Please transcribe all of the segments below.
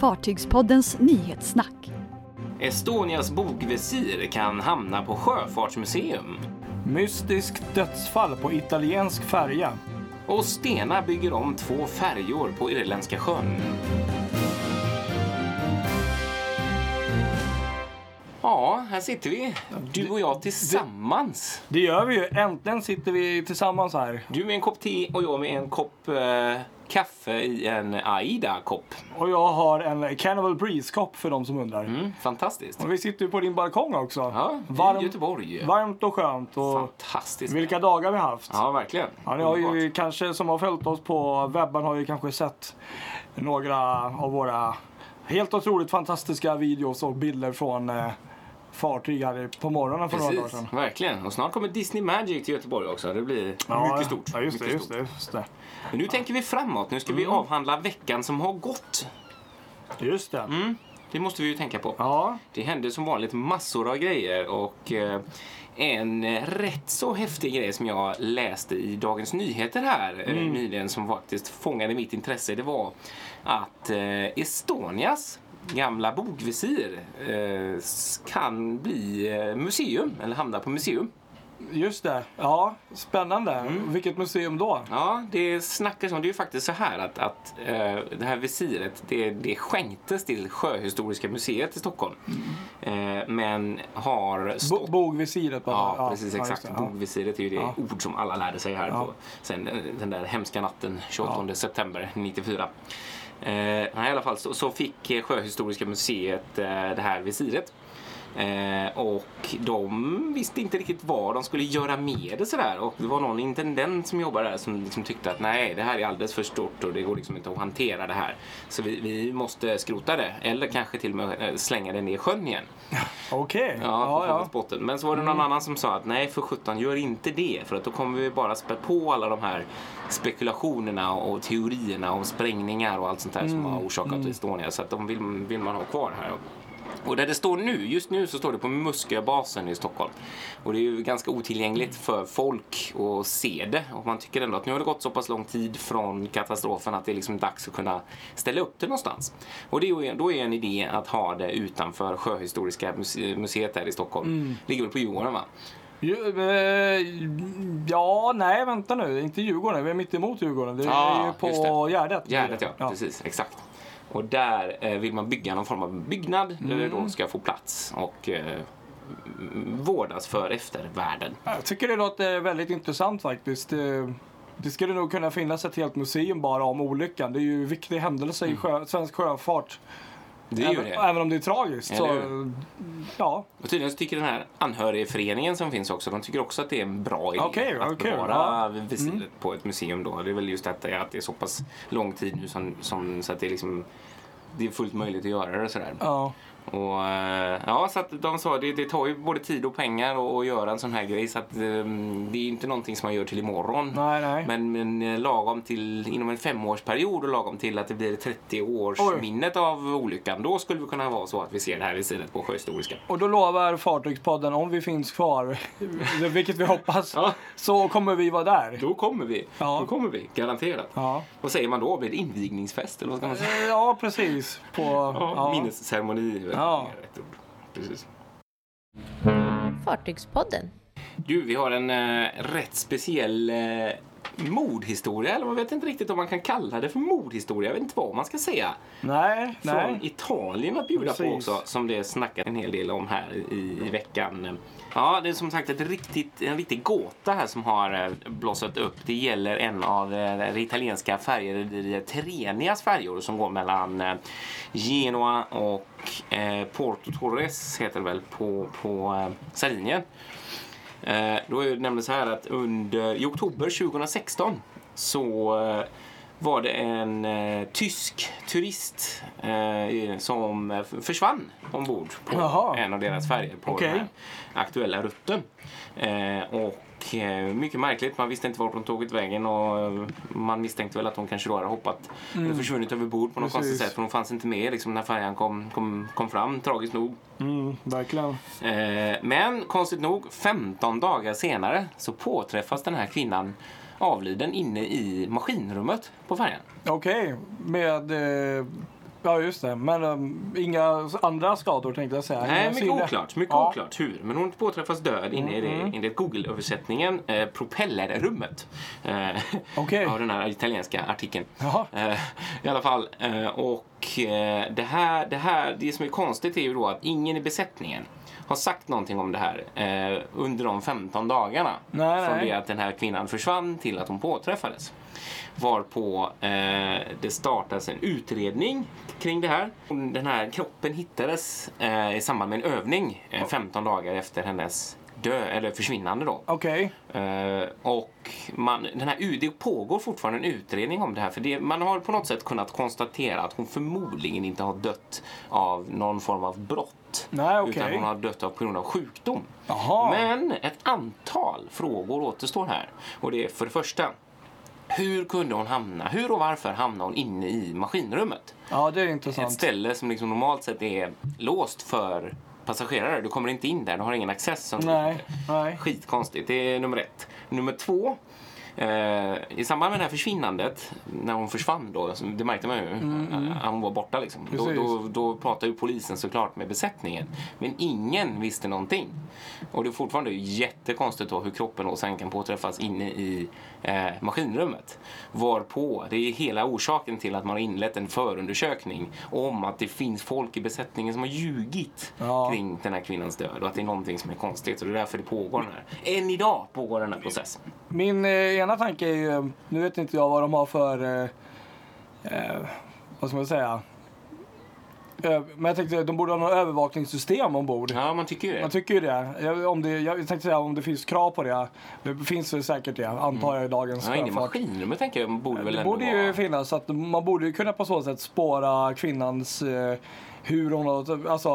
Fartygspoddens nyhetssnack. Estonias bogvisir kan hamna på Sjöfartsmuseum. Mystiskt dödsfall på italiensk färja. Och Stena bygger om två färjor på Irländska sjön. Ja, här sitter vi. Du och jag tillsammans. Det gör vi ju. Äntligen sitter vi tillsammans här. Du med en kopp te och jag med en kopp eh, kaffe i en Aida-kopp. Och jag har en Cannibal Breeze-kopp för de som undrar. Mm, fantastiskt. Och vi sitter ju på din balkong också. Ja, i Varm- Göteborg. Varmt och skönt. Och Fantastiskt. vilka dagar vi har haft. Ja, verkligen. Ja, ni har ju kanske, som har följt oss på webben, har ju kanske sett några av våra helt otroligt fantastiska videos och bilder från eh, fartyg här på morgonen för några dagar Precis, sedan. verkligen. Och snart kommer Disney Magic till Göteborg också. Det blir mycket stort. Ja, just det, mycket just stort. det, just det. Men nu tänker vi framåt. Nu ska vi Mm. avhandla veckan som har gått. Just det. Mm, det måste vi ju tänka på. Ja, Det hände som vanligt massor av grejer och eh, en eh, rätt så häftig grej som jag läste i Dagens Nyheter här eh, Mm. nyligen som faktiskt fångade mitt intresse det var att eh, Estonias gamla bogvisir eh, kan bli eh, museum eller hamna på museum just det. Ja, spännande. Mm. Vilket museum då? Ja, det snackas om, det är ju faktiskt så här att, att eh, det här visiret det, det skänktes till Sjöhistoriska museet i Stockholm. Eh, men har stått Bogvisiret bara. Ja, precis just exakt. det, ja. Bogvisiret är ju det Ja. ord som alla lärde sig här Ja. på sen eh, den där hemska natten 28 september 94. Eh, nej, I alla fall så, så fick Sjöhistoriska museet det här visiret. Eh, och de visste inte riktigt vad de skulle göra med det sådär. Och det var någon intendent som jobbade där som liksom tyckte att nej, det här är alldeles för stort och det går liksom inte att hantera det här. Så vi, vi måste skrota det. Eller kanske till och med eh, slänga det ner i sjön igen. Okej. Ja, Ja, ja. botten. Men så var det någon annan som sa att nej för sjutton, gör inte det. För att då kommer vi bara spä på alla de här spekulationerna och teorierna om sprängningar och allt sånt där som har orsakat Estonia. Så att de vill, vill man ha kvar här. Och där det står nu, just nu så står det på Musköbasen i Stockholm. Och det är ju ganska otillgängligt för folk att se det. Och man tycker ändå att nu har det gått så pass lång tid från katastrofen att det är liksom dags att kunna ställa upp det någonstans. Och det är, då är en idé att ha det utanför Sjöhistoriska muse- museet här i Stockholm. Ligger väl på Djurgården va? Eh, ja, nej vänta nu. Inte Djurgården. Vi är mitt emot Djurgården. Det är Ja, ju på det. Gärdet. Gärdet ja, precis, exakt. Och där eh, vill man bygga någon form av byggnad där det då ska få plats och eh, vårdas för eftervärlden. Jag tycker det låter väldigt intressant faktiskt. Det, det skulle nog kunna finnas ett helt museum bara om olyckan. Det är ju en viktig händelse i sjö, svensk sjöfart. Mm. Det är ju även, det. även om det är tragiskt. Så, Eller ja, Och tydligen så tycker den här anhörigföreningen som finns också, de tycker också att det är en bra idé Okej, att okej, bevara ja. Mm. visiret på ett museum då. Det är väl just detta att det är så pass lång tid nu som, som så att det är liksom det är fullt möjligt att göra det sådär. ja. Och, eh, ja, så att de sa det, det tar ju både tid och pengar att att göra en sån här grej så att eh, det är inte någonting som man gör till imorgon. Nej, nej. Men, men eh, lagom till inom en femårsperiod och lagom till att det blir 30 års Oj. minnet av olyckan. Då skulle det kunna vara så att vi ser det här visiret på Sjöhistoriska. Och då lovar Fartygspodden, om vi finns kvar, vilket vi hoppas, Ja. så kommer vi vara där. Då kommer vi. Ja. Då kommer vi, garanterat. Ja, Vad säger man då? Blir det invigningsfest eller vad ska man säga? Eh, ja precis. På, ja. Minnesceremoni. Ja. rätt ord. Precis. Fartygspodden. Du, vi har en eh, rätt speciell eh, mordhistoria. Eller man vet inte riktigt om man kan kalla det för mordhistoria. Jag vet inte vad man ska säga. Nej, Från nej. Italien att bjuda på Precis. också. Som det snackat en hel del om här i, i veckan. Ja, det är som sagt ett riktigt, en riktig gåta här som har eh, blossat upp. Det gäller en av eh, det italienska färjerederiet Trenias färjor som går mellan eh, Genoa och Porto Torres heter det väl på, på Sardinien. Då är det nämligen så här att under, i oktober 2016 så var det en eh, tysk turist eh, som eh, försvann ombord på Jaha. en av deras färjor på Okej. den här aktuella rutten. Eh, och eh, mycket märkligt, man visste inte vart hon tagit vägen och eh, man misstänkte väl att hon kanske då hade hoppat eller försvunnit över bord på något Precis. konstigt sätt för hon fanns inte med liksom, när färjan kom, kom, kom fram, tragiskt nog. Mm, verkligen. Men konstigt nog, 15 dagar senare så påträffas den här kvinnan avliden inne i maskinrummet på färjan. Okej, med... Eh, Ja, just det. Men um, inga andra skador tänkte jag säga. Nej, mycket synliga- oklart. Mycket Ja. oklart hur. Men hon påträffas död inne i det, enligt Google-översättningen eh, propellerrummet. Eh, Okej. Av den här italienska artikeln. Eh, I alla fall. Eh, och eh, det här, det här, det som är konstigt är ju då att ingen i besättningen har sagt någonting om det här eh, under de 15 dagarna. Nej, från nej. det att den här kvinnan försvann till att hon påträffades. Varpå eh, det startas en utredning kring det här. Den här kroppen hittades eh, i samband med en övning eh, 15 dagar efter hennes dö eller försvinnande då. Okej. Eh, och man, den här, det pågår fortfarande en utredning om det här. För det, man har på något sätt kunnat konstatera att hon förmodligen inte har dött av någon form av brott. Nej, okej. Utan hon har dött av, på grund av sjukdom. Jaha. Men ett antal frågor återstår här. Och det är för det första. Hur kunde hon hamna, hur och varför hamnade hon inne i maskinrummet? Ja, det är Ett intressant. ställe som liksom normalt sett är låst för passagerare. Du kommer inte in där, du har ingen access. Som Nej, nej. Skitkonstigt. Det är nummer ett. Nummer två. Eh, I samband med det här försvinnandet, när hon försvann då, det märkte man ju, att hon var borta liksom. Då, Mm, då, då pratade ju polisen såklart med besättningen. Men ingen visste någonting. Och det är fortfarande jättekonstigt då hur kroppen då sen kan påträffas inne i eh, maskinrummet. Varpå, det är hela orsaken till att man har inlett en förundersökning om att det finns folk i besättningen som har ljugit Ja. kring den här kvinnans död och att det är någonting som är konstigt. Och det är därför det pågår den här. Än idag pågår den här processen. Min eh, ena tanke är ju, nu vet inte jag vad de har för, eh, eh, vad ska man säga, men jag tänkte de borde ha något övervakningssystem ombord. Ja, man tycker ju det. Man tycker ju det. Jag, om det. Jag tänkte säga om det finns krav på det. Det finns väl säkert det, antar jag i dagens Ja, sjöfart. maskinrummet tänker jag borde väl Det borde vara... ju finnas, så att man borde ju kunna på så sätt spåra kvinnans eh, hur hon har alltså,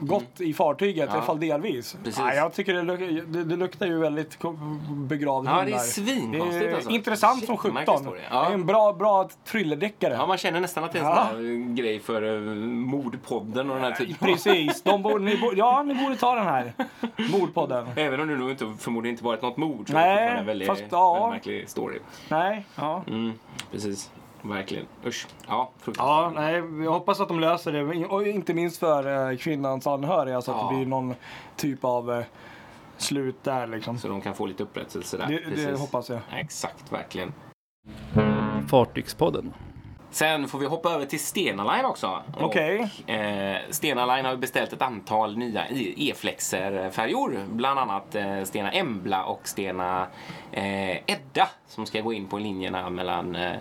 gått i fartyget, Mm. Ja. i alla fall delvis. Precis. Ja, jag tycker det, luk- det, det luktar ju väldigt begravd Ja, det är svinkonstigt alltså. Intressant som Jättemärklig 17. historia. Det Ja. är en bra, bra thrillerdeckare. Ja, man känner nästan att det är en Ja. sån grej för uh, mordpodden och den här typen. Precis. De borde, ni, borde- ja, ni borde ta den här. Mordpodden. Även om det nog inte förmodligen inte varit något mord så Nej, är det en väldigt, fast ja. väldigt märklig story. Nej, ja. Mm, precis. Verkligen. Usch. Ja, Ja, nej, jag hoppas att de löser det. Och inte minst för eh, kvinnans anhöriga så att Ja. det blir någon typ av eh, slut där liksom. Så de kan få lite upprättelse där. Det, det hoppas jag. Exakt, verkligen. Fartygspodden. Sen får vi hoppa över till Stena Line också. Okej. Och, eh, Stena Line har beställt ett antal nya E-flexer-färjor. Bland annat eh, Stena Embla och Stena eh, Edda som ska gå in på linjerna mellan eh,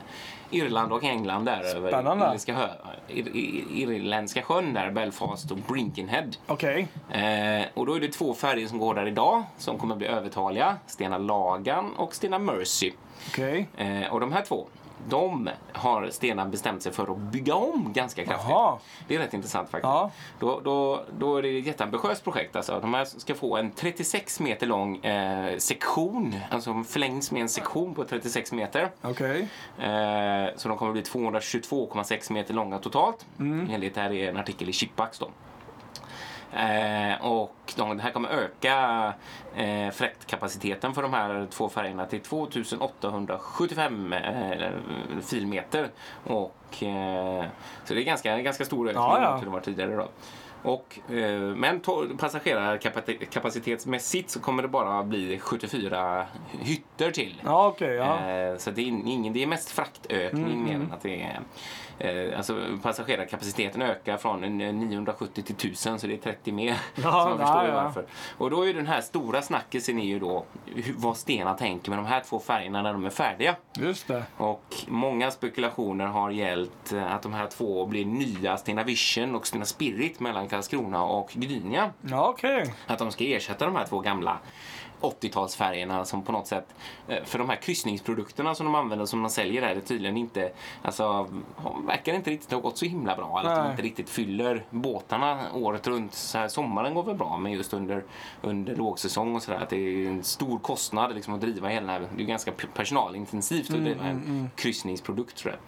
Irland och England där Spännande. över Irländska, hö, Ir, Ir, Irländska sjön där, Belfast och Brinkenhead. Okej. Eh, och då är det två färjor som går där idag som kommer bli övertaliga. Stena Lagan och Stena Mercy. Okej. Eh, och de här två, de har Stena bestämt sig för att bygga om ganska kraftigt. Jaha. Det är rätt intressant faktiskt. Ja. Då, då, då är det ett jätteambitiöst projekt. Alltså. De här ska få en 36 meter lång eh, sektion, alltså förlängs med en sektion på 36 meter. Okej. Eh, så de kommer bli 222,6 meter långa totalt. Mm. Enligt det här är en artikel i Chipax då. Eh, och det här kommer öka eh, fraktkapaciteten för de här två färgerna till 2875 eh, filmeter. Och, eh, så det är ganska, ganska stor ökning Ja, ja. mot hur det var tidigare. Då. Och, eh, men passagerarkapacitetsmässigt så kommer det bara bli 74 hytter till. Ja, okej. ja. Eh, Så det är, ingen, det är mest fraktökning Mm, mer än att det är... Eh, alltså passagerarkapaciteten ökar från en, eh, 970 till 1000 så det är 30 mer. Ja, så man förstår ja, ju varför. Och då är den här stora snackisen är ju då vad Stena tänker med de här två färgerna när de är färdiga. Just det. Och många spekulationer har gällt eh, att de här två blir nya Stena Vision och Stena Spirit mellan Karlskrona och Gdynia. Ja, okej. Att de ska ersätta de här två gamla 80-talsfärgerna som på något sätt, eh, för de här kryssningsprodukterna som de använder som de säljer här är tydligen inte, alltså verkar inte riktigt ha gått så himla bra. Eller att de inte riktigt fyller båtarna året runt. Så här, sommaren går väl bra men just under, under lågsäsong och sådär att det är en stor kostnad liksom, att driva hela här, det är ganska personalintensivt att driva en kryssningsprodukt tror jag.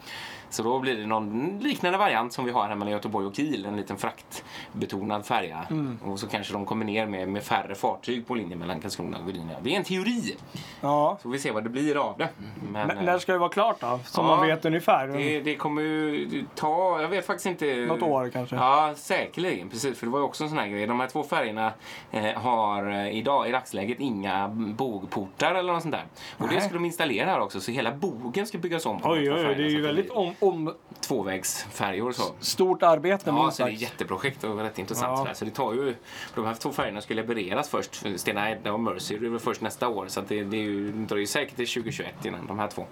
Så då blir det någon liknande variant som vi har här mellan Göteborg och Kiel. En liten fraktbetonad färja. Mm. Och så kanske de kommer ner med, med färre fartyg på linjen mellan Karlskrona och Gdynia. Det är en teori. Ja. Så får vi se vad det blir av det. Men, eh, när ska det vara klart då? Som Ja, man vet ungefär? det, det kommer ju ta, jag vet faktiskt inte. Något år kanske? Ja, säkerligen. Precis, för det var ju också en sån här grej. De här två färgerna eh, har eh, idag, i dagsläget inga bogportar eller något sånt där. Och det Nej. ska de installera här också, så hela bogen ska byggas om. Oj, oj, oj, det är ju väldigt om, om Tvåvägsfärjor så. stort arbete Ja, minst så det är ett jätteprojekt och rätt intressant. Ja. Så det tar ju, de här två färgerna ska levereras först. för Stena Edda och Mercy det är väl först nästa år. Så att det, det, är ju, det dröjer säkert till 2021 innan de här två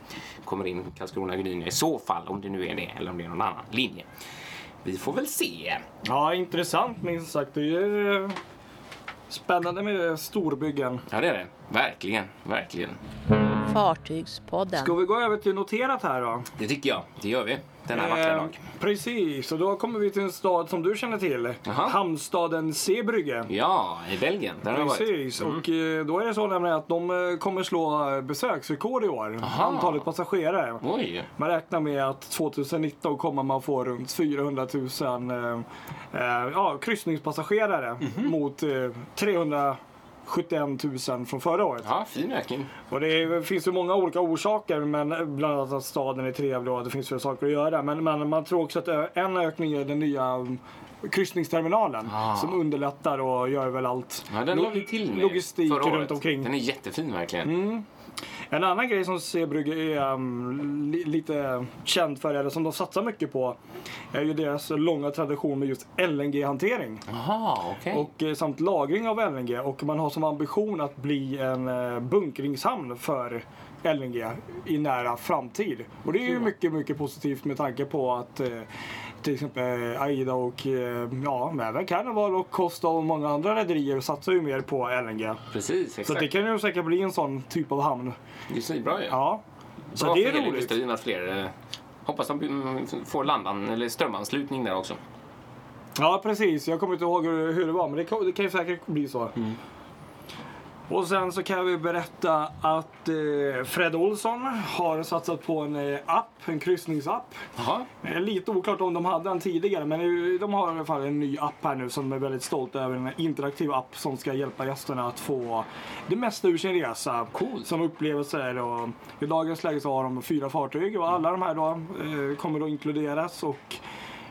kommer in Karlskrona Gdynia i så fall. Om det nu är det eller om det är någon annan linje. Vi får väl se. Ja, intressant minst sagt. Det är eh, spännande med storbyggen. Ja, det är det. Verkligen, verkligen. Fartygspodden. Ska vi gå över till noterat här då? Det tycker jag. Det gör vi. Denna vackra Eh, dag. Precis, och då kommer vi till en stad som du känner till. Jaha. Hamnstaden Zeebrugge. Ja, i Belgien. Där har jag varit. Precis, och eh, då är det så nämligen att de eh, kommer slå besöksrekord i år. Aha. Antalet passagerare. Oj. Man räknar med att 2019 kommer man få runt 400 000 eh, ja, kryssningspassagerare Mhm. mot eh, 371 000 från förra året. Ja, fin ökning. Och det är, finns ju många olika orsaker, men bland annat att staden är trevlig och att det finns fler saker att göra. Men, men man tror också att en ökning är den nya mm, kryssningsterminalen Ah. som underlättar och gör väl allt. Ja, den Lo- la vi till Logistik runt omkring. Den är jättefin verkligen. En annan grej som Zeebrugge är um, li, lite känd för, eller som de satsar mycket på, är ju deras långa tradition med just LNG-hantering. Okej. Och eh, samt lagring av LNG. Och man har som ambition att bli en eh, bunkringshamn för LNG i nära framtid. Och det är ju mycket, mycket positivt med tanke på att eh, till exempel Aida och eh, ja, även Carnival och Costa och många andra rederier satsar ju mer på LNG. Precis, Så exakt. det kan ju säkert bli en sån typ av hamn. Det är svinbra ju. Ja. Så Bra det för är hela roligt. industrin att fler eh, hoppas de får landan, eller strömanslutning där också. Ja precis, jag kommer inte ihåg hur, hur det var men det kan, det kan ju säkert bli så. Mm. Och sen så kan vi berätta att eh, Fred Olsson har satsat på en eh, app, en kryssningsapp. Det är lite oklart om de hade den tidigare men de har i alla fall en ny app här nu som är väldigt stolt över. En interaktiv app som ska hjälpa gästerna att få det mesta ur sin resa. Coolt. Som upplevelser och i dagens läge så har de fyra fartyg och alla de här då eh, kommer då inkluderas och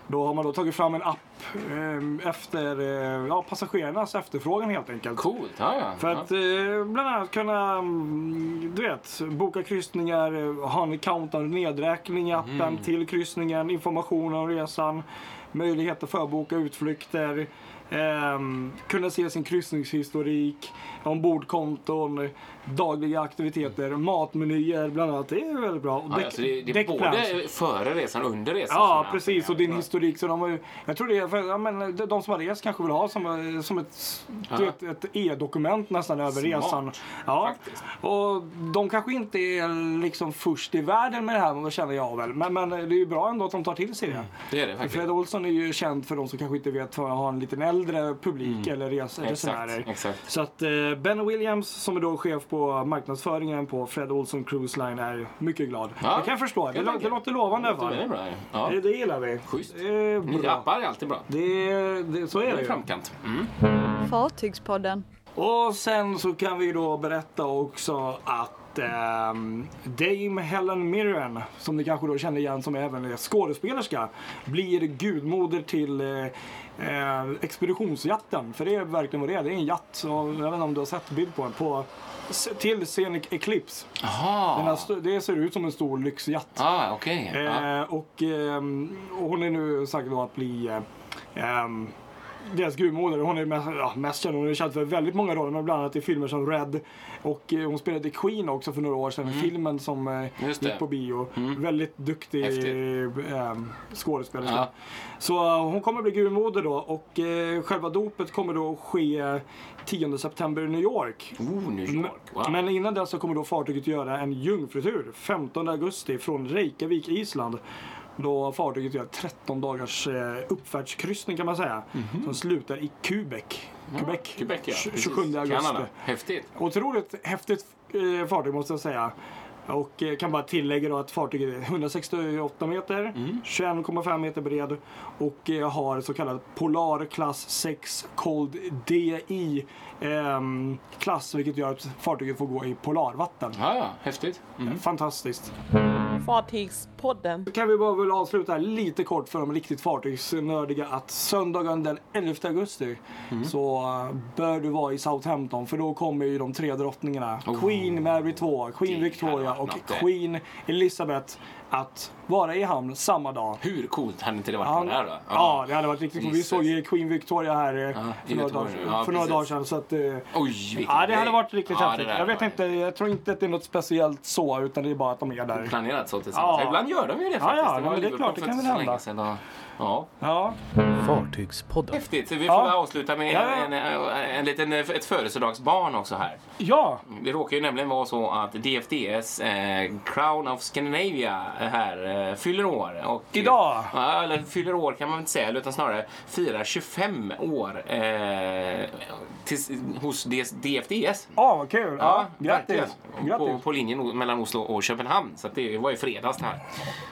då har man då tagit fram en app eh, efter ja, passagerarnas efterfrågan helt enkelt. coolt. Ja, ja. För att eh, bland annat kunna mm, du vet, boka kryssningar, eh, ha en countdown nedräkning i appen Mm. till kryssningen, information om resan, möjlighet att förboka utflykter, ehm, kunna se sin kryssningshistorik, ombordkonton, dagliga aktiviteter, matmenyer bland annat. Det är väldigt bra. Och Ja, däck- alltså det, det är både före resan och under resan. Ja, precis. Och din ja. historik. Så de har ju, jag tror det är för, ja, men, de som har rest kanske vill ha som, som ett, Ja. vet, ett e-dokument nästan över Smart, resan. Ja. faktiskt. Och de kanske inte är liksom först i världen med det här, känner jag väl. Men, men det är ju bra ändå att de tar till sig det. Det är det faktiskt. Fred Olsson är ju känd för de som kanske inte vet för att ha en liten äldre publik eller res, resenärer. Mm. Exakt, exakt. Så att eh, Ben Williams som är då chef på marknadsföringen på Fred Olsson Cruise Line är mycket glad. Ja, det kan jag förstå. Det, jag tänker. det låter lovande i alla Det fall. är bra. Ja. Det, det gillar vi. Schysst. Det Nya appar är alltid bra. Det, det, så är Det det är framkant. Mm. Fartygspodden. Och sen så kan vi då berätta också att ehm, Dame Helen Mirren, som ni kanske då känner igen som även är skådespelerska, blir gudmoder till eh, eh, expeditionsjatten. För det är verkligen vad det är. Det är en jatt. Jag vet inte om du har sett bild på den. På, till Scenic Eclipse. Här, det ser ut som en stor lyxjatt. Ah. Ja. Eh, och, ehm, och hon är nu sagt då att bli eh, deras gudmoder. Hon är mest, ja, mest känd, hon är känd för väldigt många roller, men bland annat i filmer som Red. Och eh, hon spelade Queen också för några år sedan, filmen som eh, Mm. Mm. gick på bio. Väldigt duktig eh, skådespelerska. Ja. Så eh, hon kommer bli gudmoder då och eh, själva dopet kommer då ske 10 september i New York. Oh, New York. Wow. Men innan dess så kommer då fartyget göra en jungfrutur 15 augusti från Reykjavik, Island. Då fartyget gör 13 dagars eh, uppfärdskryssning kan man säga. Som slutar i Quebec. Quebec, Quebec, ja. tj- precis. 27 augusti. Kanada. Häftigt. Otroligt häftigt eh, fartyg måste jag säga. Och eh, kan bara tillägga då att fartyget är 168 meter, Mm. 21,5 meter bred och har så kallad Polar klass 6 Cold DI ehm, klass vilket gör att fartyget får gå i polarvatten. Ja, ja, häftigt. Mm. Fantastiskt. Fartygspodden. Kan vi bara väl avsluta här lite kort för de riktigt fartygsnördiga att söndagen den 11 augusti Mm. så uh, bör du vara i Southampton för då kommer ju de tre drottningarna Queen Mary 2, Queen Oh. Victoria och. Queen Elizabeth att vara i hamn samma dag. Hur coolt hade inte det varit Ja, vara där då? ja, det hade varit riktigt coolt. Vi såg ju Queen Victoria här eh, i för, några Göteborg. dagar, Ja, för några dagar sedan. Så att, eh, Oj, vilken ja, det hade varit riktigt Ja, häftigt. det Jag vet var- inte, jag tror inte att det är något speciellt så utan det är bara att de är där. planerat så tillsammans. Ja. Ibland gör de ju det Ja, faktiskt. ja, var men det är klart, det kan väl hända. Ja, Ja, Fartygspodden. häftigt. Vi får Ja. avsluta med Ja. en, en, en liten, ett födelsedagsbarn också här. ja. Det råkar ju nämligen vara så att DFDS eh, Crown of Scandinavia här eh, fyller år. Och, Idag? Ja, eller fyller år kan man inte säga, utan snarare firar 25 år eh, tills, hos DS, DFDS. Ja, vad kul. Ja, grattis. verkligen. På, grattis. på linjen mellan Oslo och Köpenhamn. Så att det var i fredags det här.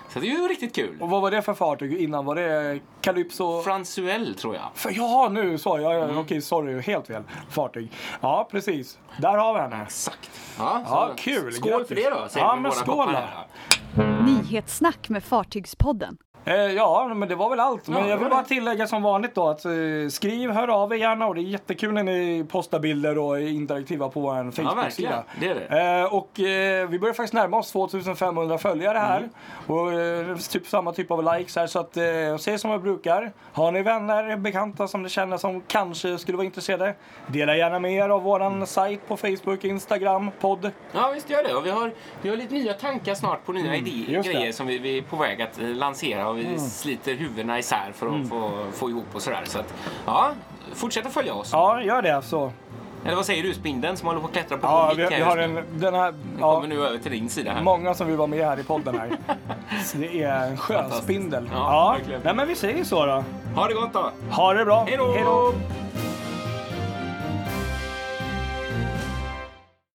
Så det är ju riktigt kul. Och vad var det för fartyg innan? Var det Calypso? Fransuell tror jag. För, ja, nu sa jag. Mm. Okej, sorry. Helt fel. Fartyg. Ja, precis. Där har vi henne. Exakt. Ja, Ja, kul. Skål Grattis. för det då, säger Ja, vi men skål. Nyhetssnack med Fartygspodden. Eh, ja, men det var väl allt. Men Ja, jag det vill bara det. tillägga som vanligt då att eh, skriv, hör av er gärna och det är jättekul när ni postar bilder och är interaktiva på vår. Facebook-sida. Det är det. Eh, och vi börjar faktiskt närma oss 2500 följare här. Mm. Och typ samma typ av likes här. Så att eh, se som jag brukar. Har ni vänner, bekanta som ni känner som kanske skulle vara intresserade. Dela gärna med er av våran sajt på Facebook, Instagram, podd. Ja, visst gör det. Och vi har, vi har lite nya tankar snart på nya idéer, Mm, det. Mm. grejer som vi, vi är på väg att lansera och vi sliter huvudena isär för att få, få ihop och sådär. Så att, ja, fortsätt att följa oss. Ja, gör det så. Eller vad säger du, Spindeln som håller på att klättra på Ja, vi, vi har en, den här... Den Ja, kommer nu över till din sida här. Många som vill vara med här i podden här. Så det är en sjöspindel. Ja, verkligen. Nej men vi säger så då. Ha det gott då! Ha det bra. Hej då.